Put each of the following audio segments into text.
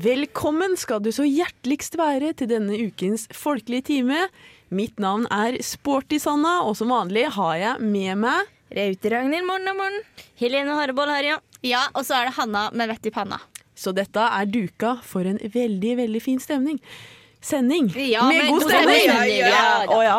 Velkommen skal du så hjerteligst være til denne ukens folkelige time. Mitt navn er Sporty Sanna, og som vanlig har jeg med meg Raute Ragnhild, morgen og morgen. Helene Hareboll her, ja. Ja, og så er det Hanna med vett i panna. Så dette er duka for en veldig, veldig fin stemning. Sending Ja, med med god stemning! Ja, Ja, og, ja.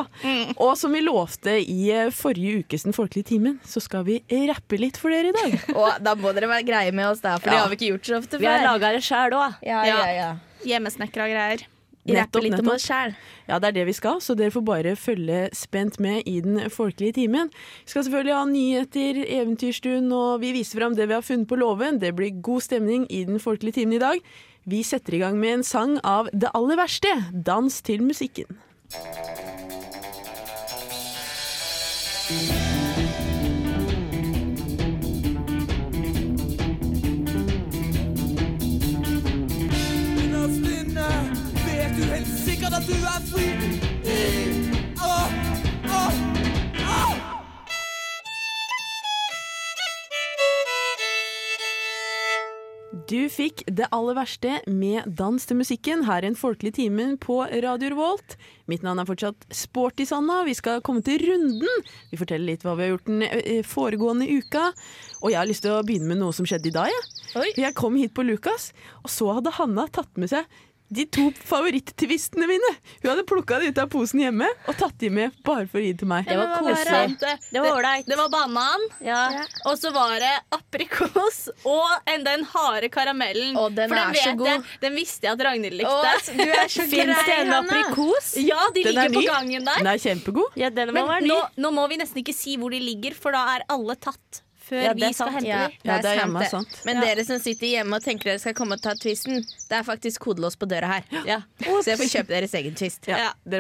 Og som vi lovte i eh, forrige ukes Den folkelige timen, så skal vi rappe litt for dere i dag. Og da må dere være greie med oss, der, for det har vi ikke gjort så ofte før. Vi har laga det sjæl òg. Ja, ja, ja. Hjemmesnekra greier. Rappe Nettopp, litt om nettopp. oss sjæl. Ja, det er det vi skal, så dere får bare følge spent med i den folkelige timen. Vi skal selvfølgelig ha nyheter, eventyrstund, og vi viser fram det vi har funnet på låven. Det blir god stemning i den folkelige timen i dag. Vi setter i gang med en sang av Det aller verste, Dans til musikken. Du er fri. Du fikk Det aller verste med Dans til musikken her i en folkelig time på Radio Revolt. Mitt navn er fortsatt Sporty Sanna. Vi skal komme til runden. Vi forteller litt hva vi har gjort den eh, foregående uka. Og jeg har lyst til å begynne med noe som skjedde i dag. Ja. Jeg kom hit på Lukas, og så hadde Hanna tatt med seg de to favoritt-tvistene mine. Hun hadde plukka det ut av posen hjemme og tatt de med bare for å gi til meg. Det var koselig. det? Var ålreit. Det var banan, Ja. og så var det aprikos og enda den harde karamellen. Å, den For er så god. jeg- den visste jeg at Ragnhild likte. du er så Fins det en aprikos? Ja, de Den er ligger på gangen der. Den er kjempegod. Ja, den må Men være ny. nå, nå må vi nesten ikke si hvor de ligger, for da er alle tatt før Ja, vi skal sant. hente Ja, dem. Ja, det er hjemme, sant. Men dere som sitter hjemme og tenker dere skal komme og ta twisten, det er faktisk kodelås på døra her. Ja. Så jeg får kjøpe deres egen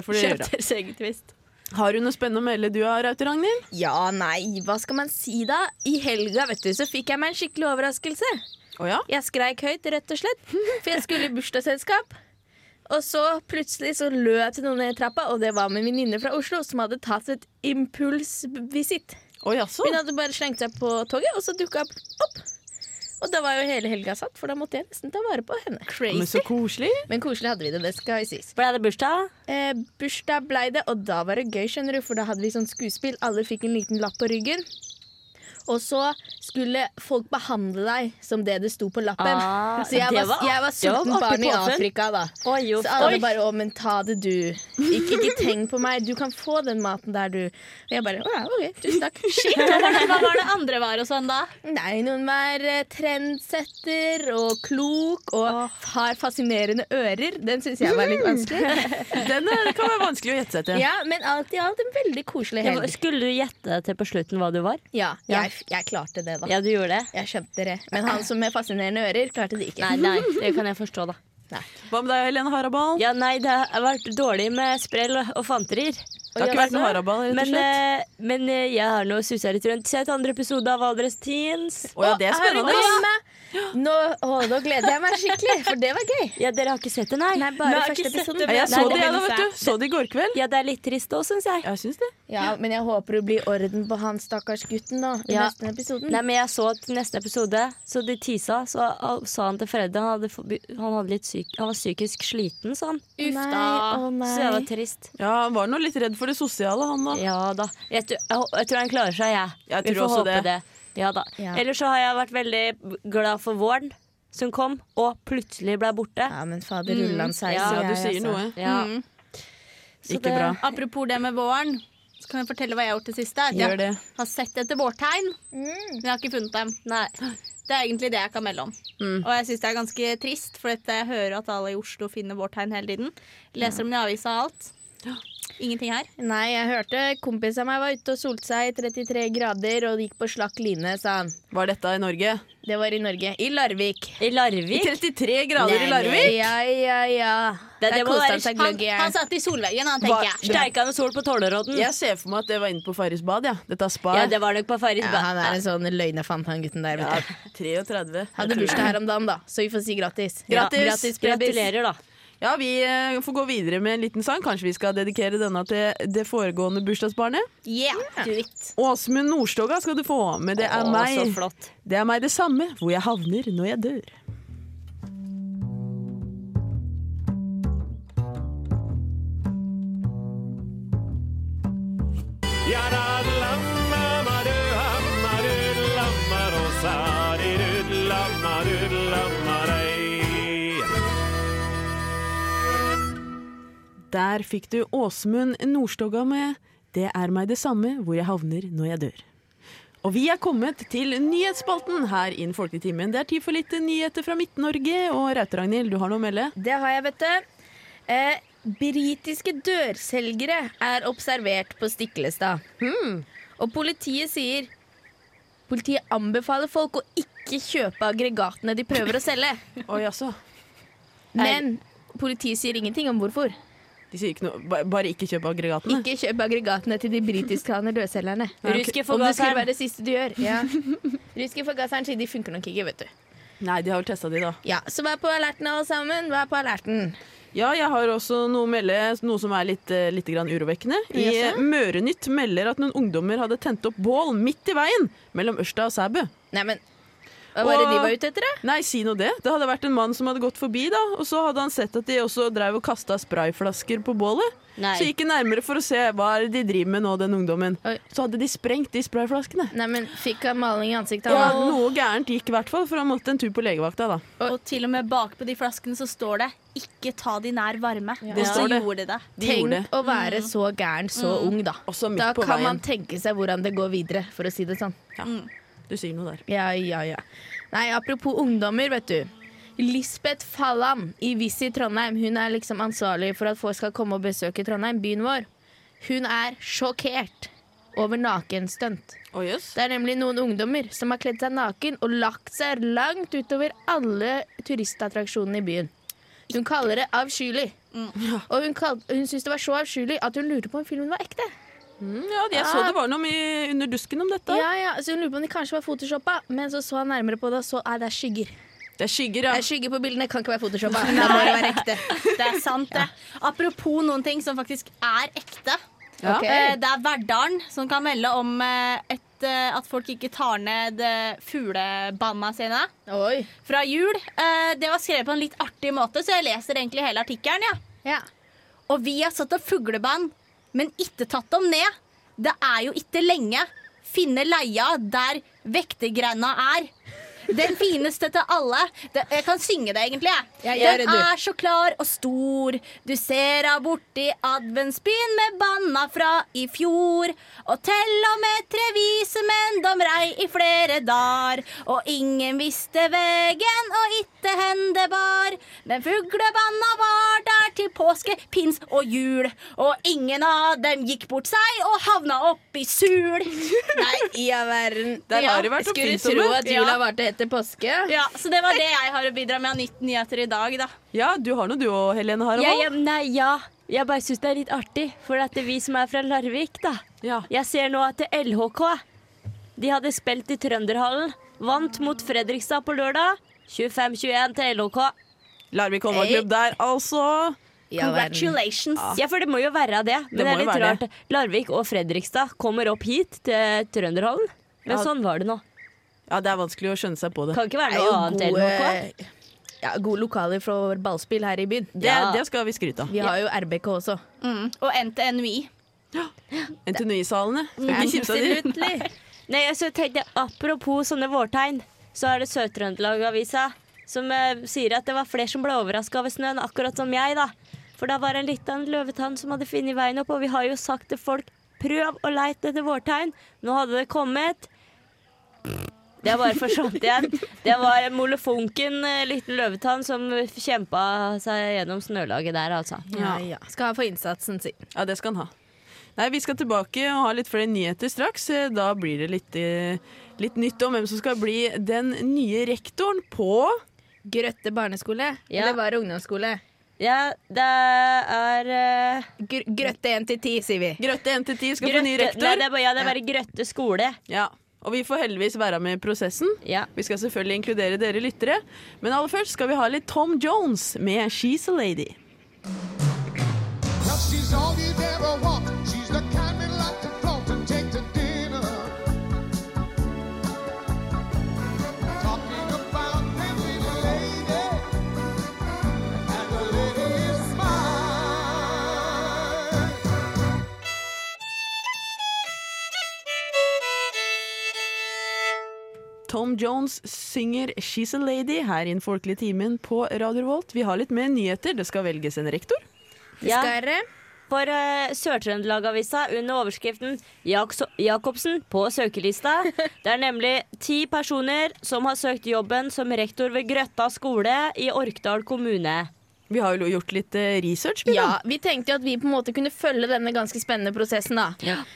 får dere Kjøp deres egen twist. Har du noe spennende å melde du har, Raute Ragnhild? Ja, nei, hva skal man si da? I helga vet du, så fikk jeg meg en skikkelig overraskelse. Oh, ja? Jeg skreik høyt, rett og slett, for jeg skulle i bursdagsselskap. Og så plutselig så løp til noen ned trappa, og det var med venninne fra Oslo som hadde tatt et impulsvisitt. Å jaså? Hun hadde bare slengt seg på toget, og så dukka opp. opp. Og da var jo hele helga satt, for da måtte jeg nesten ta vare på henne. Men så koselig. Men koselig hadde vi det, det skal jeg sies. Ble det bursdag? Eh, bursdag blei det, og da var det gøy, skjønner du, for da hadde vi sånn skuespill. Alle fikk en liten lapp på ryggen. Og så skulle folk behandle deg som det det sto på lappen. Ah, så jeg var, var- jeg var det var sulten artig barn i. Afrika, da. Oi, jo. Så alle Oi. bare 'Å, men ta det, du'. Ikke, ikke tenk på meg. Du kan få den maten der, du. Og jeg bare 'Å ja, OK, tusen takk'. Shit, hva var det, andre var og sånn da? Nei, noen var eh, trendsetter og klok og har fascinerende ører. Den syns jeg var litt vanskelig. Den eh, kan være vanskelig å gjette seg til. Ja, Men alt i alt en veldig koselig Ja, helg. Skulle du gjette til på slutten hva du var? Ja, Ja. Jeg, jeg klarte det, da. Ja, du gjorde det? Jeg skjønte det. Men han som med fascinerende ører klarte det ikke. Nei, nei, det kan jeg forstå, da. Hva med deg, Helene Harabal? Ja, nei, det har vært dårlig med sprell og- fanterier. det har ikke vært noe Harabal, rett og Men, slett. eh, men eh, jeg har nå susa litt rundt. Sett andre episode av Valdres Teens. Å ja, det er Har du spennende. Ja. Nå, å, nå gleder jeg meg skikkelig, for det var gøy. Ja, dere har ikke sett det, nei? Nei, bare Men første episode. det, Ja, jeg så Nei, det, jeg, da, vet du. Så det i går kveld. Ja, det er litt trist òg, syns jeg. Jeg syns det. Ja, Men jeg håper det blir orden på han stakkars gutten da i Ja. neste episoden. Nei, men jeg så at neste episode, så de tisa, så sa han til Fredde han, hadde, han, hadde litt syk, han var psykisk sliten, sa han. Uff da. Oh, Så det var trist. Ja, Han var nå litt redd for det sosiale, han da. Ja da. Jeg, tror- jeg, jeg tror han klarer seg, jeg. Jeg Vi tror får også håpe det. Ja da. Ja. Ellers så har jeg vært veldig glad for våren som kom, og plutselig ble borte. Ja, men fader rullan seg, Ja, Ja, sier du sier altså. noe. Ja. Mm. Ikke det- bra. Apropos det med våren, så kan jeg fortelle hva jeg har gjort det siste. Gjør Jeg har sett etter vårtegn, Mm. men jeg har ikke funnet dem. Nei. Det er egentlig det jeg kan melde om. Mm. Og jeg syns det er ganske trist, for jeg hører at alle i Oslo finner vårtegn hele tiden. Leser om det i avisa og alt. Ingenting her. Nei, jeg hørte kompis av meg var ute og solte seg i 33 grader og gikk på slakk line, sa han. Var dette i Norge? Det var i Norge. I Larvik. I Larvik? I 33 grader i Larvik? Ja, ja, ja. Det- det koste han seg gløgg i han satt i solveggen, han, tenker jeg. Steikende sol på Tollerodden. Jeg ser for meg at det var inne på Farris bad, ja. Dette er spa. Ja, det var nok på Farris. Ja, han er en sånn løgnefant, han gutten der. Ja, 33. Hadde bursdag her om dagen, da, så vi får si gratis. Ja, gratis. Grattis, Gratulerer, da. Ja, vi eh, får gå videre med en liten sang. Kanskje vi skal dedikere denne til det foregående bursdagsbarnet? Yeah, do it. Åsmund Nordstoga skal du få, men det er, oh, meg. det er meg det samme hvor jeg havner når jeg dør. Yeah, Der fikk du Åsmund Nordstoga med 'Det er meg det samme hvor jeg havner når jeg dør'. Og vi er kommet til nyhetsspalten her innen Folketimen. Det er tid for litt nyheter fra Midt-Norge. Og Raute Ragnhild, du har noe å melde? Det har jeg, vet du. Eh, Britiske dørselgere er observert på Stiklestad. Og politiet sier Politiet anbefaler folk å ikke kjøpe aggregatene de prøver å selge. Oi, altså. Men politiet sier ingenting om hvorfor. De sier ikke noe. Bare ikke kjøp aggregatene. Ikke kjøp aggregatene til de britisktalende dørselgerne. Ruske Om det skulle forgasseren. være det siste du gjør. Ja. Ruske forgasseren sier de funker nok ikke, vet du. Nei, de har vel testa de, da. Ja, Så vær på alerten, alle sammen. Vær på alerten. Ja, jeg har også noe å melde, noe som er litt, eh, litt grann urovekkende. I? Mørenytt melder at noen ungdommer hadde tent opp bål midt i veien mellom Ørsta og Sæbø. Nei, men Hva var det de var ute etter, Det? Nei, si nå det. Det hadde vært en mann som hadde gått forbi, da, og så hadde han sett at de også drev og kasta sprayflasker på bålet. Nei. Så gikk han nærmere for å se hva er det de driver med nå, den ungdommen. Oi. Så hadde de sprengt de sprayflaskene. Nei, men Fikk han maling i ansiktet? Ja, og... noe gærent gikk i hvert fall, for han måtte en tur på legevakta, da. Og til og med bakpå de flaskene så står det 'ikke ta de nær varme'. Det står det. gjorde de det. De gjorde det. Tenk å være så gæren så ung, da. Også midt Da på kan veien. man tenke seg hvordan det går videre, for å si det sånn. Du sier noe der. Ja, ja, ja. Nei, apropos ungdommer, vet du. Lisbeth Fallan i Visit Trondheim, hun er liksom ansvarlig for at folk skal komme og besøke Trondheim, byen vår. Hun er sjokkert over nakenstunt. Oh, yes. Det er nemlig noen ungdommer som har kledd seg naken og lagt seg langt utover alle turistattraksjonene i byen. Hun kaller det avskyelig. Og hun, kal hun syntes det var så avskyelig at hun lurte på om filmen var ekte. Mm, ja, jeg så det var noe i- under dusken om dette. Ja, ja, så hun lurer på om de kanskje var photoshoppa, men så så han nærmere på det, og så er det skygger. Det er skygger, ja. Det er skygger på bildene, kan ikke være photoshoppa. Det må det være ekte. Det er sant, det. Apropos noen ting som faktisk er ekte. Ja. Ok. Eh, Det er Verdalen som kan melde om eh, et, eh, at folk ikke tar ned fuglebanna sine Oi. fra jul. Eh, Det var skrevet på en litt artig måte, så jeg leser egentlig hele artikkelen. Ja. Ja. Og vi har satt opp fugleband, men ikke tatt dem ned. Det er jo ikke lenge. Finne leia der vektergrenda er. Den fineste til alle. Det, jeg kan synge det, egentlig. jeg. Ja, gjør Den det, du. er så klar og stor. Du ser henne borti adventsbyen med banna fra i fjor. Og til og med tre vise menn, de rei i flere dager. Og ingen visste vegen, og itte hende bar. Men fuglebanna var der til påske, pins og jul. Og ingen av dem gikk bort seg og havna oppi sul. Nei, i all verden. Der har ja, det vært Skulle tro at jula Ja. varte etter påske. Ja, Så det var det jeg har å bidra med av nytt nyheter i dag, da. Ja, du har noe du òg, Helene Ja, Harald. ja, nei, ja. Jeg bare syns det er litt artig, for at det er vi som er fra Larvik, da. Ja. Jeg ser nå at det LHK De hadde spilt i Trønderhallen. Vant mot Fredrikstad på lørdag. 25-21 til LHK. Larvik håndballklubb der, altså. Congratulations. Ja, for det må jo være det. Men Det det, er litt rart. Larvik og Fredrikstad kommer opp hit til Trønderhallen. Men Ja. sånn var det nå. Ja, det er vanskelig å skjønne seg på det. Kan ikke være noe annet enn noe. ja, gode lokaler for ballspill her i byen. Det, Ja. det skal vi skryte av. Vi har jo RBK også. Mm. Og NTNUI. NTNUI-salene. Skal ikke kimse av de. Nei, altså, jeg tenkte, Apropos sånne vårtegn, så er det Sør-Trøndelag-avisa som eh, sier at det var flere som ble overraska over snøen, akkurat som jeg. da. For da var det en liten løvetann som hadde funnet veien opp, og vi har jo sagt til folk prøv å leite etter vårtegn. Nå hadde det kommet. Det bare forsvant igjen. Det var en molefonken eh, liten løvetann som kjempa seg gjennom snølaget der, altså. Ja, ja. Skal ha for innsatsen sin. Ja, det skal han ha. Nei, Vi skal tilbake og ha litt flere nyheter straks. Eh, Da blir det litt, eh, litt nytt om hvem som skal bli den nye rektoren på Grøtte barneskole. Ja. Eller var det ungdomsskole? Ja, det er uh, grøtte 1 til 10, sier vi. Grøtte NT10 skal få ny rektor. nei, det er, bare- ja, det er bare Grøtte skole. Ja, Og vi får heldigvis være med i prosessen. Ja. Vi skal selvfølgelig inkludere dere lyttere. Men aller først skal vi ha litt Tom Jones med 'She's a Lady'. She's all you've ever Tom Jones synger 'She's a Lady' her i den folkelige timen på Radio Volt. Vi har litt mer nyheter. Det skal velges en rektor. Ja. For uh, Sør-Trøndelag-avisa under overskriften 'Jacobsen på søkelista'. Det er nemlig ti personer som har søkt jobben som rektor ved Grøtta skole i Orkdal kommune. Vi har jo gjort litt eh, research. Ja, Vi tenkte jo at vi på en måte kunne følge denne ganske spennende prosessen. da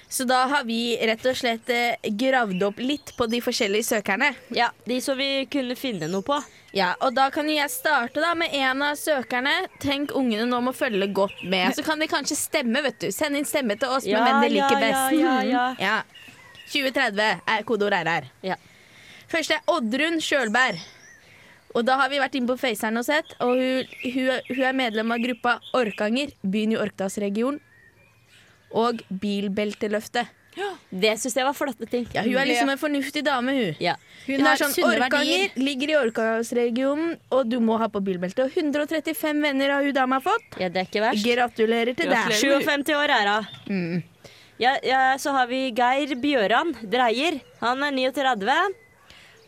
Så da har vi rett og slett eh, gravd opp litt på de forskjellige søkerne. Ja, De som vi kunne finne noe på. Ja, Og da kan jo jeg starte da med en av søkerne. Tenk ungene nå må følge godt med. Så kan de kanskje stemme, vet du. Send inn stemme til oss med hvem de liker ja, best. ja, ja. Ja. 2030 er kodeord RR. Ja. Først er Oddrun Sjølberg. Og da har vi vært inne på Faceren og sett, og hun, hun, hun er medlem av gruppa Orkanger, byen i Orkdalsregionen, og Bilbelteløftet. Ja. Det syns jeg var flotte ting. Ja, hun er liksom en fornuftig dame, hun. Ja. Hun, Hun er sånn Orkanger, ligger i Orkdalsregionen, og du må ha på bilbelte. Og 135 venner har hun dama fått. ja, det er ikke verst. Gratulerer til deg. Gratulerer. 57 år er hun. Ja, ja, så har vi Geir Bjøran Dreier. Han er 39.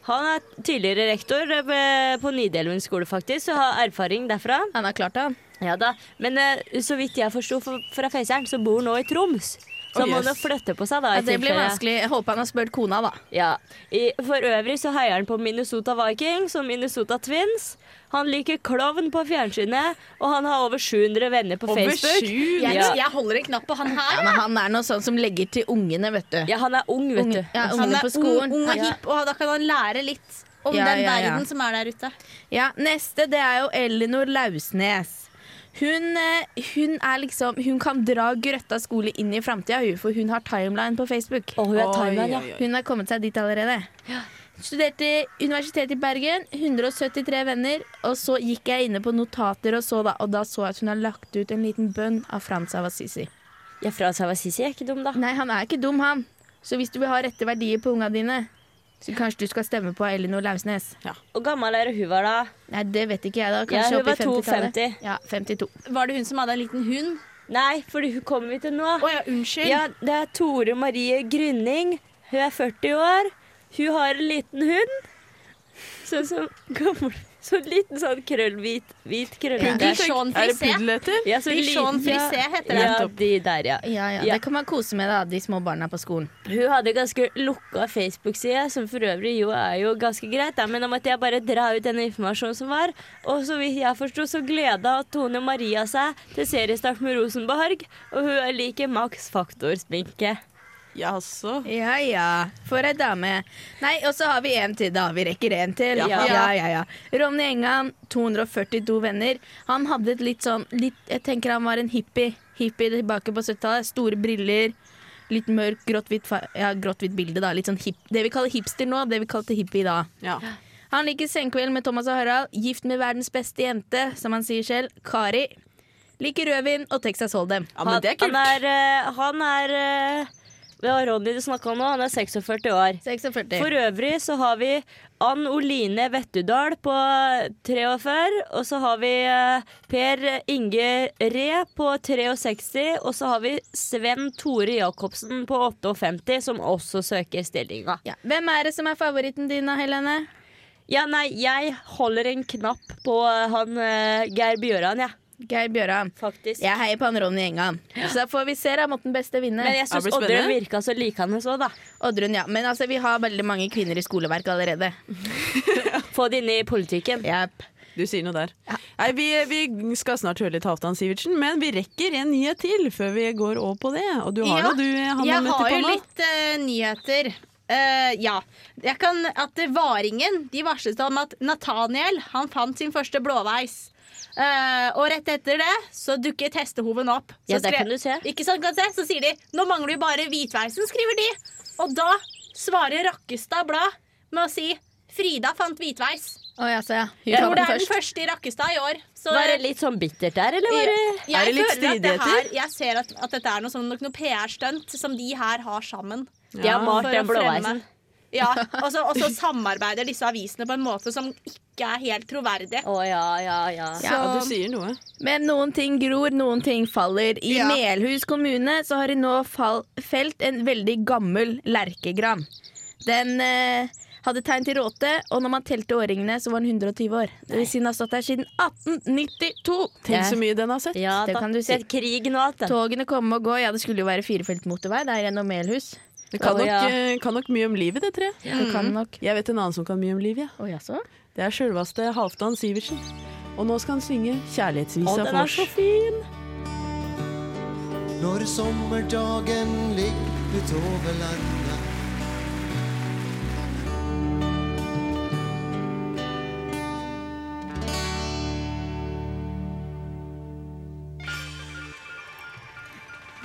Han er tidligere rektor eh, på Nidelven skole, faktisk, og har erfaring derfra. Han har klart det, han. Ja da, Men eh, så vidt jeg forsto fra- Faceren, så bor han nå i Troms. Så han må nå flytte på seg, da. Ja, det blir vanskelig. Jeg håper han har spurt kona, da. Ja. I, for øvrig så heier han på Minnesota Vikings og Minnesota Twins. Han liker klovn på fjernsynet, og han har over 700 venner på Over Facebook. Jeg, Ja. jeg holder en knapp på han Ja, her. men han er noe sånn som legger til ungene, vet du. Ja, han er ung, vet du. Ja, Han er ung, ung og hipp, og da kan han lære litt om Ja, den ja, ja. verden som er der ute. Ja, neste det er jo Elinor Lausnes. Hun, eh, hun er liksom Hun kan dra Grøtta skole inn i framtida, for hun har timeline på Facebook. Og hun er timeline, ja. Hun har kommet seg dit allerede. Studerte Universitetet i Bergen, 173 venner. Og så gikk jeg inne på notater og så, da, og da så jeg at hun har lagt ut en liten bønn av Frans av Assisi. Ja, Frans Havasisi er ikke dum, da. Nei, han er ikke dum, han. Så hvis du vil ha rette verdier på unga dine, så kanskje du skal stemme på Elinor Lausnes. Og gammel er hun var da? Nei, det vet ikke jeg, da. Ja, hun var 50-tallet. 52. Ja, 52. Var det hun som hadde en liten hund? Nei, for hun kommer vi til nå. Oh, ja, unnskyld. Ja, det er Tore Marie Grynning. Hun er 40 år. Hun har en liten hund. Sånn som gammel Så liten sånn krøllhvit hvit krøllete. Bichon frisé. Ja, Bichon frisé heter det. Ja, de der, ja. Ja, ja, Ja. Det kan man kose med, da, de små barna på skolen. Hun hadde ganske lukka Facebook-side, som for øvrig jo er jo ganske greit. Da. Men da måtte jeg bare dra ut den informasjonen som var. Og så vidt jeg forsto, så gleda Tone Maria seg til seriestart med Rosenborg. Og hun liker Max Faktor-sminke. Jaså. Ja ja, for ei dame. Nei, og så har vi en til, da. Vi rekker en til. Ja. ja, ja, ja. Ronny Engan, 242 venner. Han hadde et litt sånn litt, Jeg tenker han var en hippie. Hippie tilbake på 70-tallet. Store briller. Litt mørk, grått-hvitt ja, grått-hvitt bilde. da Litt sånn hip, Det vi kaller hipster nå, det vi kalte hippie da. Ja. Han liker Senkveld med Thomas og Harald. Gift med verdens beste jente, som han sier selv. Kari. Liker rødvin og Texas Hold'em. ja, men det er kult. Han er, eh, han er eh, har Ronny du snakka om nå. Han er 46 år. 46. For øvrig så har vi Ann Oline Vettudal på 43. Og så har vi eh, Per Inge Re på 63. Og så har vi Sven Tore Jacobsen på 58, som også søker stillinga. ja. Hvem er det som er favoritten din, da, Helene? Ja, nei, jeg holder en knapp på han eh, Geir Bjøran, jeg. Geir Bjøran. Faktisk. Jeg heier på han Ronny Engan. Så da får vi se, da. Måtte den beste vinne. Men jeg Ja, syns Oddrun virka så likende så, da. Oddrun, ja. Men altså, vi har veldig mange kvinner i skoleverket allerede. Få det inn i politikken. Yep. Du sier noe der. Nei, vi, vi skal snart høre litt Halvdan Sivertsen, men vi rekker en nyhet til før vi går over på det. Og du har Ja, noe, du, Hanne Jeg har jo litt uh, nyheter. Uh, ja. Jeg kan, at Varingen de varslet om at Nathaniel han fant sin første blåveis. Eh, og rett etter det så dukket hestehoven opp. Så Ja, det skrev- kan du se. Ikke sant, kan du se? Så sier de nå mangler vi bare hvitveisen, skriver de. Og da svarer Rakkestad Blad med å si Frida fant hvitveis. Oh, ja, så ja. Jeg tror det er den første i Rakkestad i år. Så Var det litt sånn bittert der, eller var det jeg, Er det litt stridigheter? jeg ser at, at dette er noe, sånn, noe PR-stunt som de her har sammen. De har malt For å den blåveisen. fremme. Ja, og så, og så samarbeider disse avisene på en måte som ikke er helt troverdig. Å ja, ja, ja. Ja, du sier noe. Men noen ting gror, noen ting faller. I Ja. Melhus kommune så har de nå fall, felt en veldig gammel lerkegran. Den eh, hadde tegn til råte, og når man telte årringene, så var den 120 år. Det vil si den har stått der siden 1892. Tenk så mye den har sett. Ja, Det da. kan du si. Krig og alt, den. Togene kommer og gå. Ja, det skulle jo være firefelt motorvei der gjennom Melhus. Det kan, oh, nok, ja. eh, kan nok mye om livet, det treet. Det kan nok. Jeg vet en annen som kan mye om livet. Ja. Oh, jaså? Det er sjølveste Halvdan Sivertsen. Og nå skal han synge Å, kjærlighetsvisa den for er så fin. Når sommerdagen ligger utover landet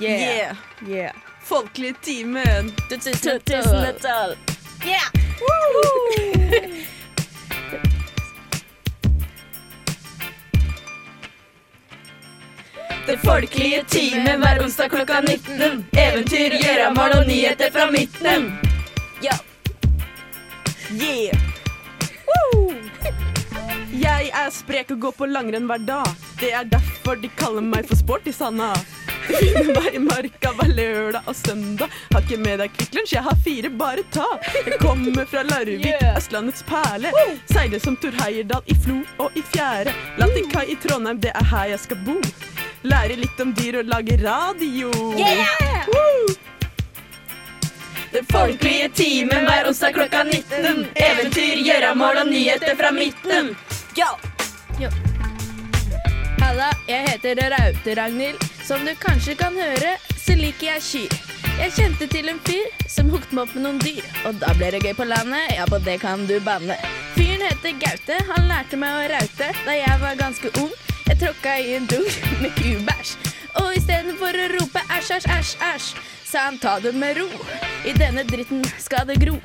Yeah! Yeah. Folkelig timen! Tusenetall. Det folkelige teamet hver onsdag klokka 19. Eventyr, gjøramål og nyheter fra midten. Ja. Yeah! Woo! Jeg er sprek og går på langrenn hver dag. Det er derfor de kaller meg for Sporty-Sanna. Finner meg i marka hver lørdag og søndag. Har ikke med deg Kvikk Lunsj, jeg har fire, bare ta. Jeg kommer fra Larvik, Østlandets perle. Seiler som Tor Heyerdahl i Flo og i Fjære. Land til kai i Trondheim, det er her jeg skal bo. Lære litt om dyr og lage radio. Woo! Den folkelige timen hver onsdag klokka 19. Eventyr, gjøremål og nyheter fra midten. Ja. Halla, jeg heter Raute-Ragnhild. Som du kanskje kan høre, så liker jeg kyr. Jeg kjente til en fyr som hookte meg opp med noen dyr. Og da ble det gøy på landet, ja, på det kan du banne. Fyren heter Gaute, han lærte meg å raute da jeg var ganske ung. Jeg tråkka i en dunk med kubæsj. Og istedenfor å rope æsj, æsj, æsj, æsj, sa han ta det med ro. I denne dritten skal det gro.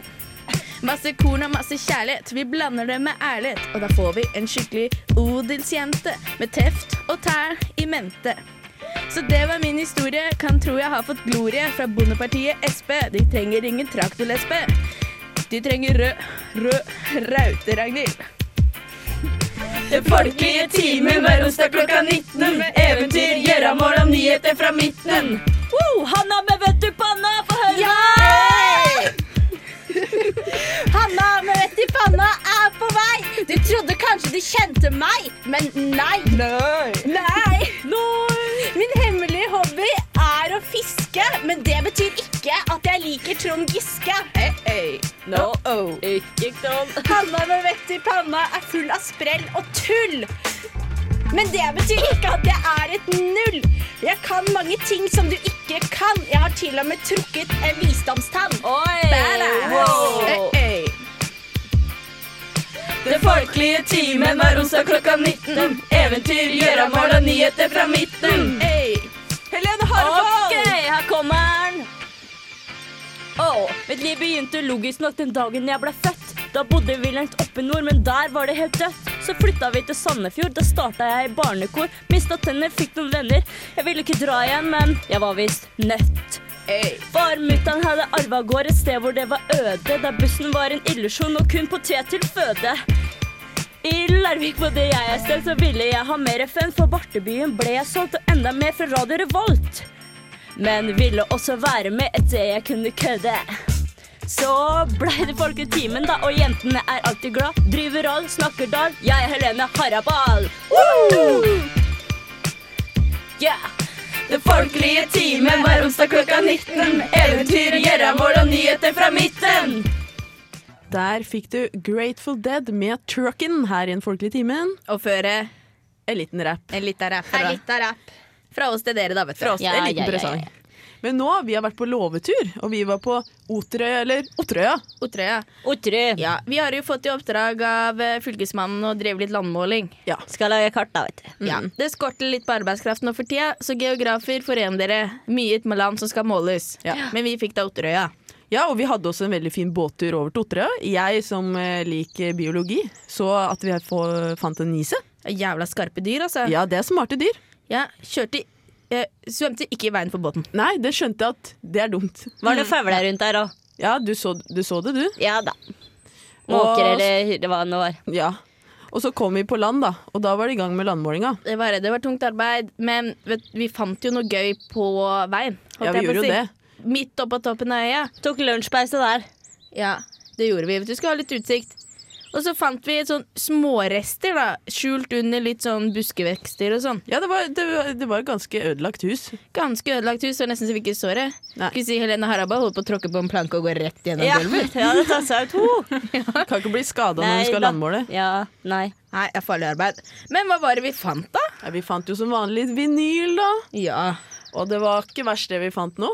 Masse korn og masse kjærlighet, vi blander det med ærlighet. Og da får vi en skikkelig odelsjente med teft og tæl i mente. Så det var min historie. Kan tro jeg har fått glorie fra Bondepartiet Sp. De trenger ingen traktorlesbe. De trenger rød, rød raute-Ragnhild. Den folkelige timen hver onsdag klokka 19. Eventyr, gjøramål og nyheter fra midten. Woo, Hanna med vett i panna, få høre! Hanna med vett i panna er på vei! Du trodde kanskje du kjente meg, men nei. Nei. Nei. nei. Min hemmelige hobby er å fiske, men det betyr ikke at jeg liker Trond Giske. No, ikke knoll. Panna med vett i panna er full av sprell og tull. Men det betyr ikke at jeg er et null. Jeg kan mange ting som du ikke kan. Jeg har til og med trukket en visdomstann. Oi! Wow. Den folkelige timen hver onsdag klokka 19. Eventyr, gjøramål og nyheter fra midten. Helene Harvold! Okay, her kommer Mitt liv begynte logisk nok den dagen jeg ble født. Da bodde vi langt oppe nord, men der var det helt dødt. Så flytta vi til Sandefjord, da starta jeg i barnekor. Mista tenner, fikk noen venner. Jeg ville ikke dra igjen, men jeg var visst nødt. For mutter'n hadde arva gård et sted hvor det var øde, der bussen var en illusjon og kun potet til føde. I Larvik bodde jeg et sted, så ville jeg ha mer FN, for Bartebyen ble jeg solgt, og enda mer fra Radio Revolt. Men ville også være med etter jeg kunne kødde. Så blei det folketimen, da, og jentene er alltid glad. Driver roll, snakker dal. Jeg er Helene Harabal. Woo! Yeah. Den folkelige timen hver onsdag klokka 19. Eventyr, gjøramål og nyheter fra midten. Der fikk du Grateful Dead med Truckin' her i Den folkelige timen. Og føre En liten rapp en liten rapp En liten rapp. Fra oss til dere, da, vet du. fra oss. Ja, en liten ja, ja, presang. ja. Men nå, vi har vært på låvetur, og vi var på Oterøya, eller Otrøya. Otrøya. Otrø. Ja, vi har jo fått i oppdrag av eh, fylkesmannen å drive litt landmåling. Ja. Skal lage kart, da, vet du. Ja, Det skorter litt på arbeidskraft nå for tida, så geografer, foren dere. Mye med land som skal måles. Ja. Men vi fikk da Otterøya. Ja, og vi hadde også en veldig fin båttur over til Otterøya. Jeg som eh, liker biologi, så at vi få, fant en nise. Jævla skarpe dyr, altså. Ja, det er smarte dyr. Ja, kjørte jeg Svømte ikke i veien for båten. Nei, det skjønte jeg at det er dumt. Var det føvler rundt der òg? Ja, du så, du så det, du. Ja da. Måker eller det var noe var. Ja. Og så kom vi på land, da, og da var det i gang med landmålinga. Det var, det var tungt arbeid, men vet, vi fant jo noe gøy på veien. Ja, vi jeg gjorde jo si. det. Midt oppå toppen av øya. Tok lunsjpause der. Ja. det gjorde vi. Du skal ha litt utsikt. Og så fant vi sånn smårester, da, skjult under litt sånn buskevekster og sånn. Ja, det var, det, var, det var et ganske ødelagt hus. Ganske ødelagt hus, og nesten så vi ikke så det. Skal Skulle si Helene Haraba holdt på å tråkke på en planke og gå rett gjennom Ja, gulvet. ja, det tar seg ut ja. Kan ikke bli skada når du skal da. landmåle. Ja, nei. Nei, det er farlig arbeid. Men hva var det vi fant, da? Ja, vi fant jo som vanlig vinyl, da. Ja. Og det var ikke verst det vi fant nå.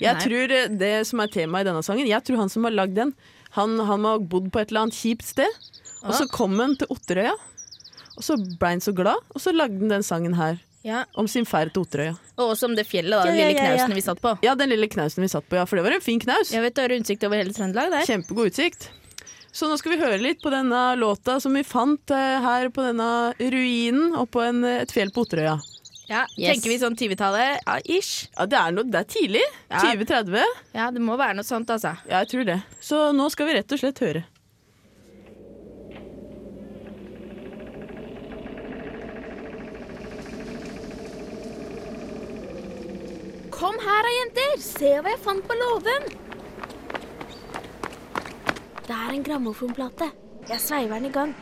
Jeg Nei. tror eh, det som er temaet i denne sangen, jeg tror han som har lagd den, han, han må ha bodd på et eller annet kjipt sted. Og så kom han til Otterøya, og så ble han så glad, og så lagde han den sangen her ja. om sin ferd til Otterøya. Og også om det fjellet, da. Den Ja, ja, lille ja, ja. knausen vi satt på. Ja, den lille knausen vi satt på, ja, for det var en fin knaus. Jeg vet du har utsikt over hele Trøndelag der. Kjempegod utsikt. Så nå skal vi høre litt på denne låta som vi fant eh, her på denne ruinen oppå en, et fjell på Otterøya. Ja, Yes. Tenker vi sånn 20-tallet? Ja, ish. Ja, det er, noe, det er tidlig. Ja. 2030. Ja, det må være noe sånt, altså. Ja, jeg tror det. Så nå skal vi rett og slett høre. Kom her da, jenter. Se hva jeg fant på låven. Det er en grammofonplate. Jeg sveiver den i gang.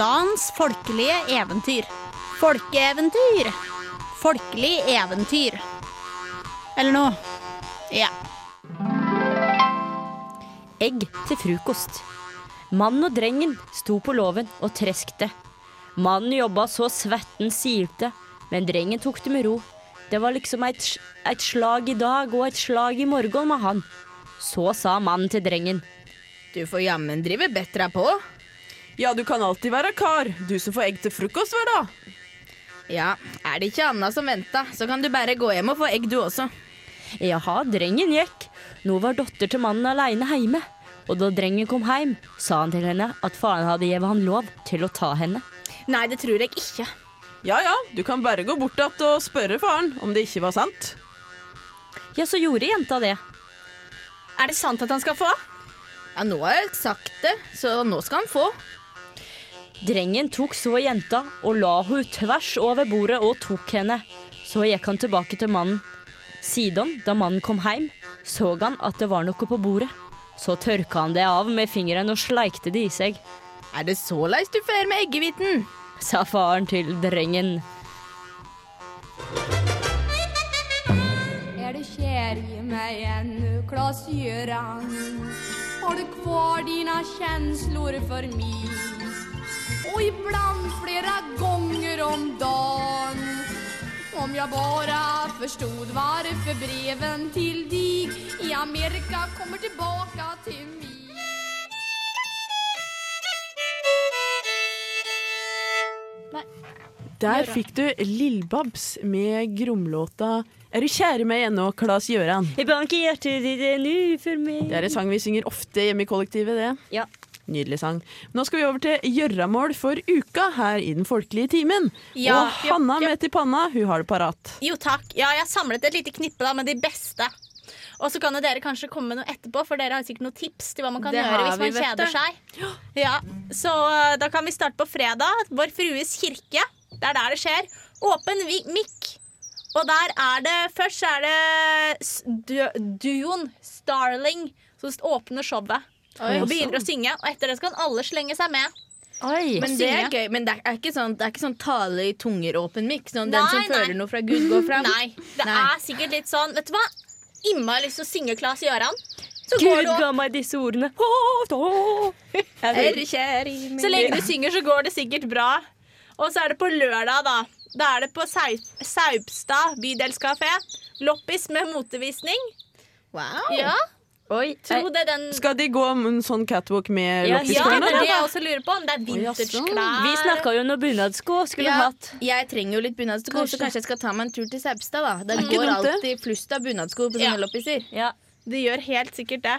Dans folkelige eventyr. Folkeeventyr. Folkelig eventyr. Eller noe. Ja. Egg til frokost. Mannen og drengen sto på låven og treskte. Mannen jobba så svetten silte, men drengen tok det med ro. Det var liksom et, et slag i dag og et slag i morgen med han. Så sa mannen til drengen. Du får jammen drive betra på. Ja, du kan alltid være kar. Du som får egg til frokost hver dag. Ja, er det ikke Anna som venta, så kan du bare gå hjem og få egg du også. Jaha, drengen gikk. Nå var datter til mannen aleine heime. Og da drengen kom heim, sa han til henne at faren hadde gitt han lov til å ta henne. Nei, det tror jeg ikke. Ja ja, du kan bare gå bort att og spørre faren om det ikke var sant. Ja, så gjorde jenta det. Er det sant at han skal få? Ja, nå har jeg sagt det, så nå skal han få. Drengen tok så jenta og la hun tvers over bordet og tok henne. Så gikk han tilbake til mannen. Siden, da mannen kom hjem, så han at det var noe på bordet. Så tørka han det av med fingeren og sleikte det i seg, Er det såleis du fer med eggehviten? sa faren til drengen. Er du kär i mig ännu, Klas Gjøran? Har du kvar dina kjensler for mig? Och ibland flera gånger om dagen Om jag bara förstod varför breven till dig i Amerika kommer tillbaka till mig Der fikk du Lill-Babs med gromlåta 'Er du kjære meg ennå', Klas Gjøran. Jeg banker hjertet ditt nå for meg. Det er en sang vi synger ofte hjemme i kollektivet, det. Ja. Nydelig sang. Nå skal vi over til gjøramål for uka her i Den folkelige timen. Ja, og Hanna ja, ja. med til panna, hun har det parat. Jo takk. Ja, jeg har samlet et lite knippe da, med de beste. Og så kan jo dere kanskje komme med noe etterpå, for dere har sikkert noen tips til hva man kan Det gjøre hvis man kjeder seg. Ja, Så uh, da kan vi starte på fredag. Vår Frues kirke. Det er der det skjer. Åpen mikk. Og der er det Først er det du- duoen Starling som åpner showet. Oi, og begynner å synge. Og etter det skal alle slenge seg med. Oi. Men det er gøy. Men det er ikke sånn, det er ikke sånn tale i tunger-åpen mikk. Sånn, den som nei. føler noe fra Gud, går fram. Nei, det Nei. er sikkert litt sånn Vet du hva? Innmari lyst til å synge Claes Gjøran. Så Gud ga meg disse ordene. Så lenge du synger, så går det sikkert bra. Og så er det på lørdag, da. Da er det på Saupstad bydelskafé. Loppis med motevisning. Wow. Ja, Oi. tro det den Skal de gå om en sånn catwalk med Ja, Ja, det er det jeg også lurer på. Om det er vintageklær. Vi snakka jo om noe bunadsko skulle Ja, hatt. jeg trenger jo litt bunadsko, så Kanskje. kanskje jeg skal ta meg en tur til Saupstad. da Det går dumt, alltid flust av bunadsko på Ja. loppiser. Ja. De gjør helt sikkert det.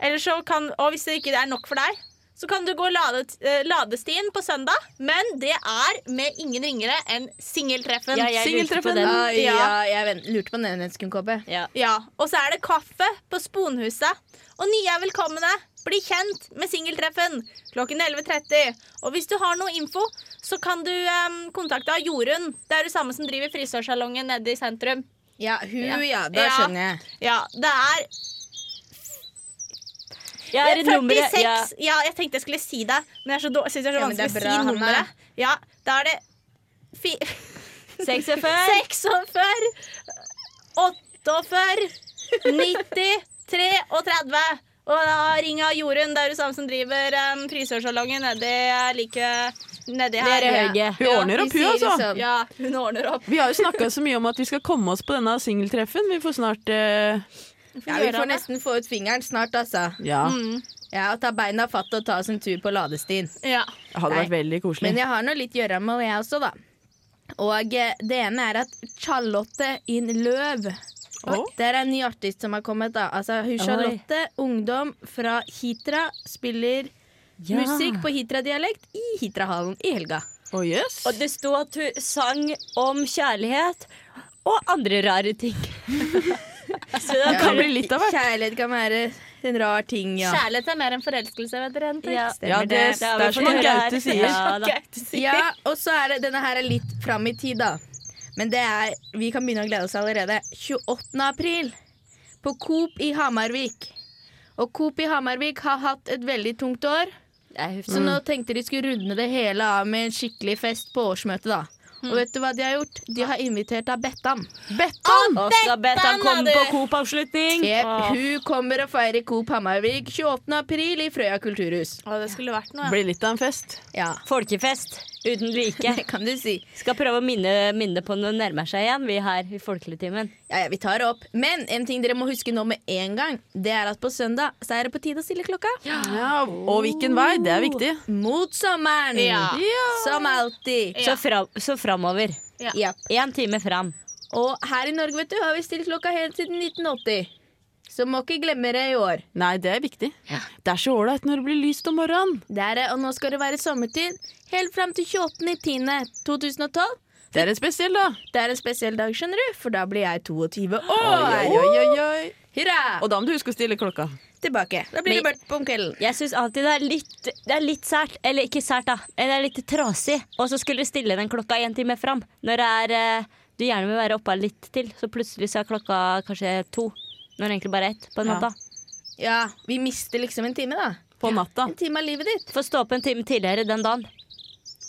Eller så kan, og hvis det ikke er nok for deg, så kan du gå lade, eh, ladestien på søndag. Men det er med ingen ringere enn Singeltreffen. Ja, jeg lurte på den. Ah, ja, Ja. jeg vent, lurte på den skumkoppe. Ja. Ja, Og så er det kaffe på Sponhuset. Og nye er velkomne. Bli kjent med Singeltreffen klokken 11.30. Og hvis du har noe info, så kan du um, kontakte Jorunn. Det er det samme som driver frisørsalongen nede i sentrum. Ja, hun, Ja. ja. Da skjønner jeg. Ja, det er Ja, er det 46 nummeret? ja. Ja. jeg tenkte jeg skulle si det, men jeg syns det er så vanskelig å si nummeret. Ja, da er det fi 46. 46 48 90 33 Og da ringer Jorunn. Det er jo samme som driver um, frisørsalongen nedi like nedi her. Dere høye. Hun ordner opp, hun, altså. sånn. Ja, hun ordner opp. Vi har jo snakka så mye om at vi skal komme oss på denne singeltreffen. Vi får snart eh, Ja, vi får nesten få ut fingeren snart, altså. Ja, Mm. Ja, og Ta beina fatt og ta oss en tur på ladestien. Ja. det hadde vært veldig koselig. Men jeg har nå litt gjøremål, jeg også, da. Og eh, det ene er at Charlotte in Løv oh. Det er en ny artist som har kommet. da Altså hun Charlotte, ungdom fra Hitra, spiller Ja. musikk på Hitra-dialekt i Hitrahallen i helga. Oh, yes. Og det sto at hun sang om kjærlighet og andre rare ting. Så Det kan bli litt av hvert. Kjærlighet kan være en rar ting, ja. Kjærlighet er mer enn forelskelse, vet dere. Ja. Ja, det, det. det er som han Gaute sier. Ja. Ja, og så er det denne her er litt fram i tid, da. Men det er, vi kan begynne å glede oss allerede. 28. april på Coop i Hamarvik. Og Coop i Hamarvik har hatt et veldig tungt år, så nå tenkte de skulle runde det hele av med en skikkelig fest på årsmøtet, da. Og vet du hva de har gjort? De har invitert av Bettan. Bettan! Og skal Bettan komme på Coop-avslutning? Yep, hun kommer og feirer Coop Hamarvik 28. april i Frøya kulturhus. Å, det skulle vært noe. Blir litt av en fest. Ja, Folkefest uten like. det kan du si. Skal prøve å minne, minne på når det nærmer seg igjen, vi her i Folkeligtimen. Ja, ja, vi tar det opp. Men en ting dere må huske nå med en gang, det er at på søndag så er det på tide å stille klokka. Ja, og hvilken vei, det er viktig. Mot sommeren! Ja. Som alltid. Så, fra, så framover. Ja. Ja. Én time fram. Og her i Norge vet du, har vi stilt klokka helt siden 1980. Så må ikke glemme det i år. Nei, det er viktig. Det er så ålreit når det blir lyst om morgenen. Det er det, og nå skal det være sommertid helt fram til 28.10.2012. Det er en spesiell dag. Det er en spesiell dag, skjønner du, for da blir jeg 22 år. Oi, oi, oi. Hurra! Og da må du huske å stille klokka. tilbake. Da blir det Men- mørkt på om kvelden. Jeg syns alltid det er litt Det er litt sært, eller ikke sært, da. Det er litt trasig. Og så skulle du stille den klokka en time fram. Når det er eh, du gjerne vil være oppe litt til, så plutselig så er klokka kanskje to. Når det egentlig bare er ett på natta. Ja, vi mister liksom en time, da. På natta. En time av livet ditt. Få stå opp en time tidligere den dagen.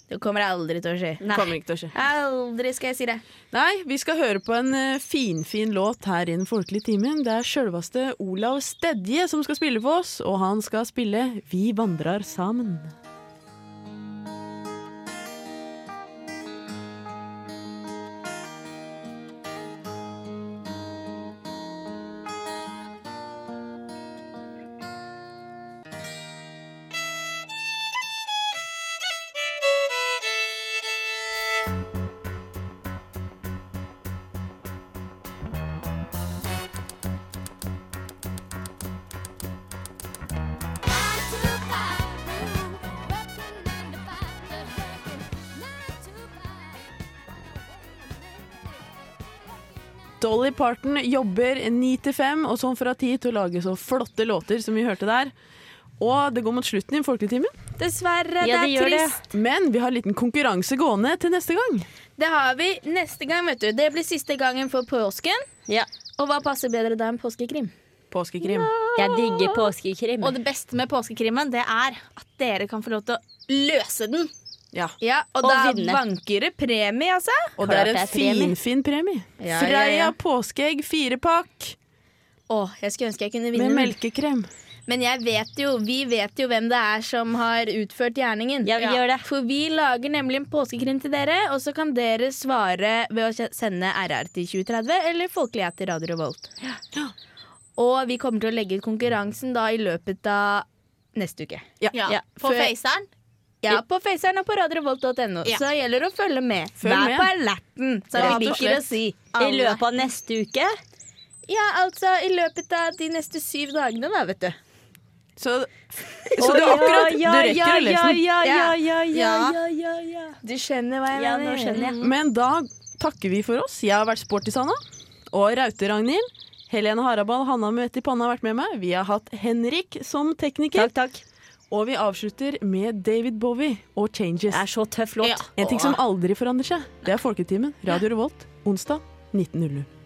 Det kommer aldri til å skje. Nei. Kommer ikke til å skje. Aldri skal jeg si det. Nei, vi skal høre på en eh, finfin låt her i Den folkelige timen. Det er sjølveste Olav Stedje som skal spille for oss, og han skal spille Vi vandrar sammen. Dolly Parton jobber 9 til 5, og sånn fra 10 til å lage så flotte låter som vi hørte der. Og det går mot slutten i Folketimen. Dessverre, Ja, det det er gjør det. trist. men vi har en liten konkurranse gående til neste gang. Det har vi neste gang, vet du. Det blir siste gangen for påsken. Ja. Og hva passer bedre da enn påskekrim? Påskekrim. Jeg digger påskekrim. Og det beste med påskekrimmen, det er at dere kan få lov til å løse den. Ja. Ja, og, Og da vinne. vanker det premie, altså. Og det er en finfin er premie. Ja, Freia ja, ja. påskeegg firepakk Åh, jeg skulle ønske jeg kunne vinne Med melkekrem. Men jeg vet jo, vi vet jo hvem det er som har utført gjerningen. Ja, vi gjør det. For vi lager nemlig en påskekrim til dere, og så kan dere svare ved å sende RR til 2030 eller Folkelighet til Radio Revolt. Og vi kommer til å legge ut konkurransen da i løpet av neste uke. Ja. Ja. På Før- Faceren. Ja, på Faceren og på radiorevolt.no. Ja. Så det gjelder å følge med. Følg Vær på alerten, som vi liker å si. I løpet av neste uke Ja, altså i løpet av de neste syv dagene, da, vet du. Så, så du akkurat Du rekker å lese ja, den. ja, ja, Ja. ja, ja, Ja. ja, ja, ja. Du skjønner hva jeg Ja, mener? nå skjønner jeg. Men da takker vi for oss. Jeg har vært sporty, Sanna. Og Raute-Ragnhild. Helene Harabal, Hanna med i panna har vært med meg. Vi har hatt Henrik som tekniker. Takk, takk. Og vi avslutter med David Bowie og 'Changes'. Det er så tøff låt. En ting som aldri forandrer seg, det er Folketimen, Radio Revolt, onsdag 19.00.